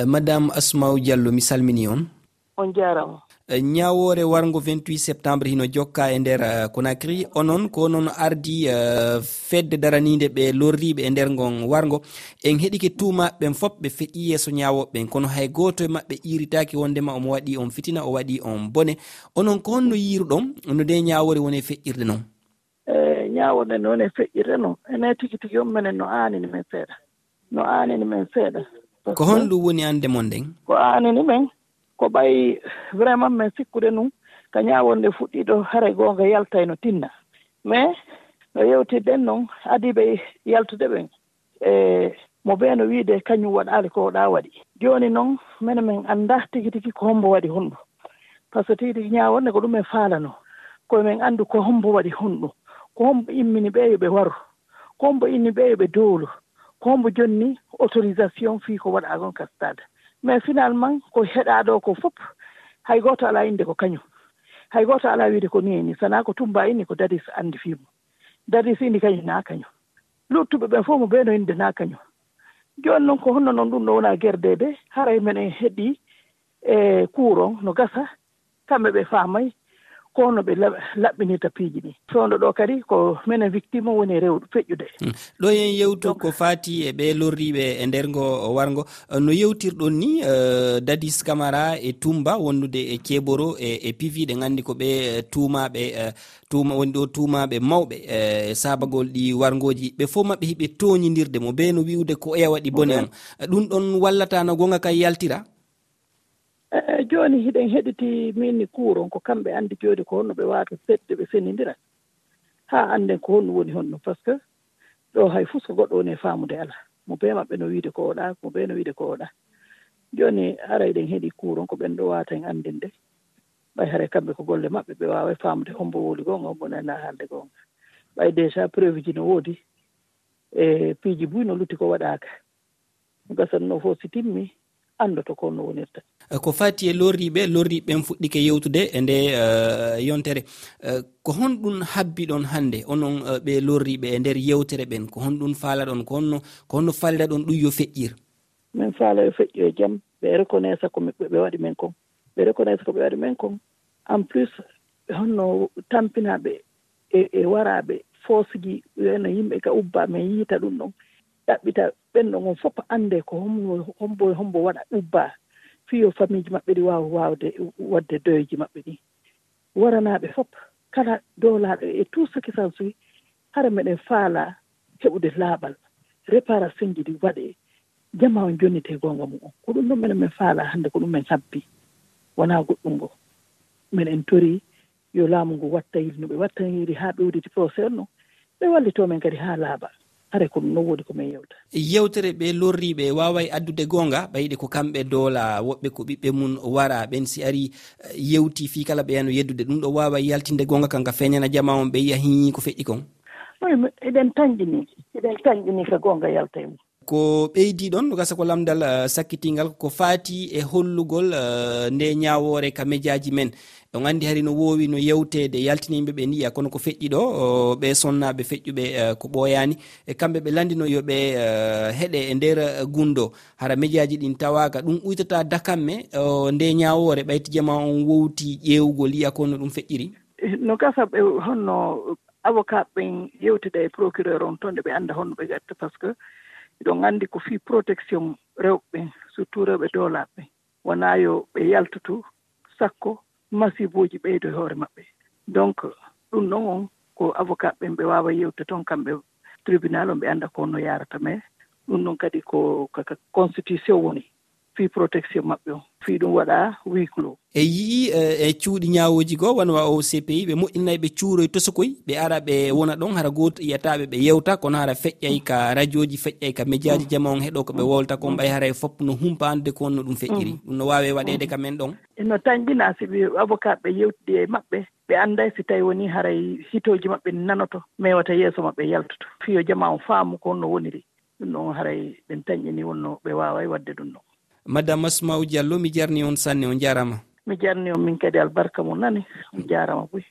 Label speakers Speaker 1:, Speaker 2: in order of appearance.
Speaker 1: Eh, madame asmaw diallo mi salmini on.
Speaker 2: On jarama.
Speaker 1: Eh, ñawore wargo 28 septembre hino jokka e nder eh, conakry. Onon ko noon ardi uh, fedde daranide ɓe lorriɓe e nder gon wargo en heeɗike tumaɓeɓen foof ɓe feƴi yeeso ñawoɓeɓen kono hay goto e mabɓe iritaki wondema omo waɗi on fitina o waɗi on bone. Onon ko honno yiruɗon no de ñawore woni e feƴƴirde noon
Speaker 2: ñaworde nde woni e feƴƴirde noon ene tigi tigi on minen no anini men seeɗa. No anini men seeɗa.
Speaker 1: ko honɗum woni annde mon nden?
Speaker 2: ko anini men ko ɓay vraiment min sikkude num ka ñaawonde fuɗɗiɗo hare goonga yaltay no tinna. Mais no yewtirɗen noon adiɓe yaltude ɓen e mo ɓeeno wiide kañum waɗaali ko ɗa waɗi. Jooni noon mene min annda tigi tigi ko hombo waɗi honɗum par ce que tigi tigi ñaawonde ko ɗum min faalano. Koye min anndu ko hombo waɗi honɗum ko hombo immini ɓeeyo ɓe waru. Ko hombo inni ɓeeyo ɓe dowlu kombo joni ni autorisation fii ko waɗa ka stade mais finalement ko heɗaaɗo ko fof hay gooto alaa innde ko kañum. Hay gooto alaa wiide ko ni e ni sanaa ko tumba inni ko dadis anndi fiimo dadis inni kañum naa kañum. Luttuɓe ɓen fof mo ɓeeno innde naa kañum. Jooni noon ko honno noon ɗum ɗo wonaa gerdede haray men en heɗii e kuuron no gasa kamɓe ɓe faamay ko no ɓe laɓɓinirta piiji ɗi. Fewndo ɗo kadi ko minen victime o woni rewɗo feƴƴude.
Speaker 1: Hmm. Ɗo yen yewtu ko fati e ɓe lorriɓe e nder ngo wargo uh, no yewtirɗon ni uh, dadis camara e tumba wonnude e keboro e, e pivi ɗe gandi ko ɓe uh, tumaɓe tuma woni ɗo tumaɓe mawɓe e sabagol ɗi wargoji ɓe fof mabɓe hiɓe toñidirde mo be no wiwde ko eya waɗi bone on ɗum ɗon wallata no gonga kay yaltira?
Speaker 2: E, e jooni hiɗen heɗiti min kuuron ko kamɓe anndi jooni ko honno ɓe waata fedde ɓe fenindira haa annden ko honno woni honno par ce que ɗo hay fof ko goɗɗo woni e faamude alaa mo bee maɓɓe no wiide ko oɗa mo bee no wiide ko oɗa jooni ara eɗen heɗi kuuron ko ɓen ɗo waata hen anndinde ɓay hara kamɓe ko golle maɓɓe ɓe waawa e faamude hombo woli goonga hombo nana haalde goonga. Ɓay déjà preuve ji no woodi e piiji buy no lutti ko waɗaaka. Gasatnoo fof si timmii anndoto ko no wonirta.
Speaker 1: Eh, ko fati e lorriɓe lorriɓeɓen fuɗɗike yewtude e nde eh, yontere. Eh, ko honɗum habbi ɗon hannde onon ɓe lorriɓe e nder yewtere ɓen ko honɗum faala ɗon ko honno ko honno falda ɗon ɗum yo feƴƴir?
Speaker 2: Min faala yo feƴƴo e jam ɓe reconnaissa ko ɓe waɗi men kon. Ɓe reconnaissa ko ɓe waɗi men kon. En plus honno tampinaɓe e, e waraɓe foosigi eno yimɓe ka ubba min yiita ɗum ɗon. Ɗaɓɓita ɓenɗo ngon fof annde ko hombo hombo waɗa ubba fiyo famille ji maɓɓe ɗi waawa waawde waɗde doyeji maɓɓe ɗi. Waranaaɓe fof kala dowlaaɗo e tout ce qui s'en suit hara meɗen faala heɓude laaɓal réparation ji ɗi waɗee jama on jonnitee goonga mum on ko ɗum ɗon minen min faala hannde ko ɗum min habbi wonaa goɗɗum ngo min en torii yo laamu ngu watta yiri no ɓe wattanyiri haa ɓewditi procé on noon ɓe wallitoo men kadi haa laaɓa are ko ɗum noon woodi komin yewta.
Speaker 1: Yewtere ɓe lorriɓe waway addude gonga ɓayiɗe ko kamɓe doola woɓɓe ko ɓiɓɓe mum wara. Ɓen si ari eh, yewti fi kala ɓe yano yeddude. Ɗum ɗo wawa yaltinde gonga kanka feñana jama on ɓe yiya hiñi ko feƴƴi kon.
Speaker 2: Eɗen tañƴini eɗen tañƴini ko gonga yalta e mum
Speaker 1: ko ɓeydi ɗon no gasa ko lamdal eh, sakkitingal ko faati e hollugol eh, nde ñawore ka médiaji men. On andi hari no wowi no yewtede yaltinimɓe ɓe niya kono ko feƴƴi ɗo ɓe sonnaɓe feƴƴuɓe eh, ko ɓoyani e kamɓe ɓe landino yoɓe heeɗe e nder gundo. Hara médiaji ɗin tawaka ɗum ɓuytata dakamme nde ñawore ɓayti jama on wowti ƴewugol yiya kono ɗum feƴƴiri?
Speaker 2: No gasa ɓe honno avocat ɓen yewtida e procureur on toon nde ɓe annda honno ɓe gatta par ce que eɗon anndi ko fii protection rewɓe surtout rewɓe doolaaɓe wonaa yo ɓe yaltoto sakko masibuuji ɓeydo e hoore maɓɓe. Donc ɗum ɗon on ko avocat ɓen ɓe waawa yewte toon kamɓe tribunal on ɓe annda ko no yarata mais ɗum ɗon kadi ko constitution woni. fii protection maɓɓe o fii ɗum waɗa wiclo
Speaker 1: e yii e, e cuuɗi ñawoji goo wonwa o cpi ɓe moƴƴinayi ɓe cuuroy tosokoy ɓe ara ɓe wona ɗon hara goto yiyataɓe ɓe yewta kono hara feƴƴay ka radio ji feƴƴay ka média ji mm. jama on heɗo ko ɓe wolta kon ɓay haray e fopp no humpa ande ko wonno ɗum feƴƴiri. Mm. Ɗum no wawi waɗede mm. ka men ɗon.
Speaker 2: E no tañƴina si avocat ɓe yewtidi e maɓɓe ɓe anday si tawi woni haray hitoji maɓɓe nanoto mewata yeeso maɓɓe yaltoto fiyo jama on faamu ko honno woniri. Ɗum ɗon haray ɓen tañƴini wonno ɓe waawa wadde ɗum ɗon.
Speaker 1: madame asmau diallo mi jarni on sanne on jarama
Speaker 2: mi jarni on min kadi albarka mo nani on jarama boy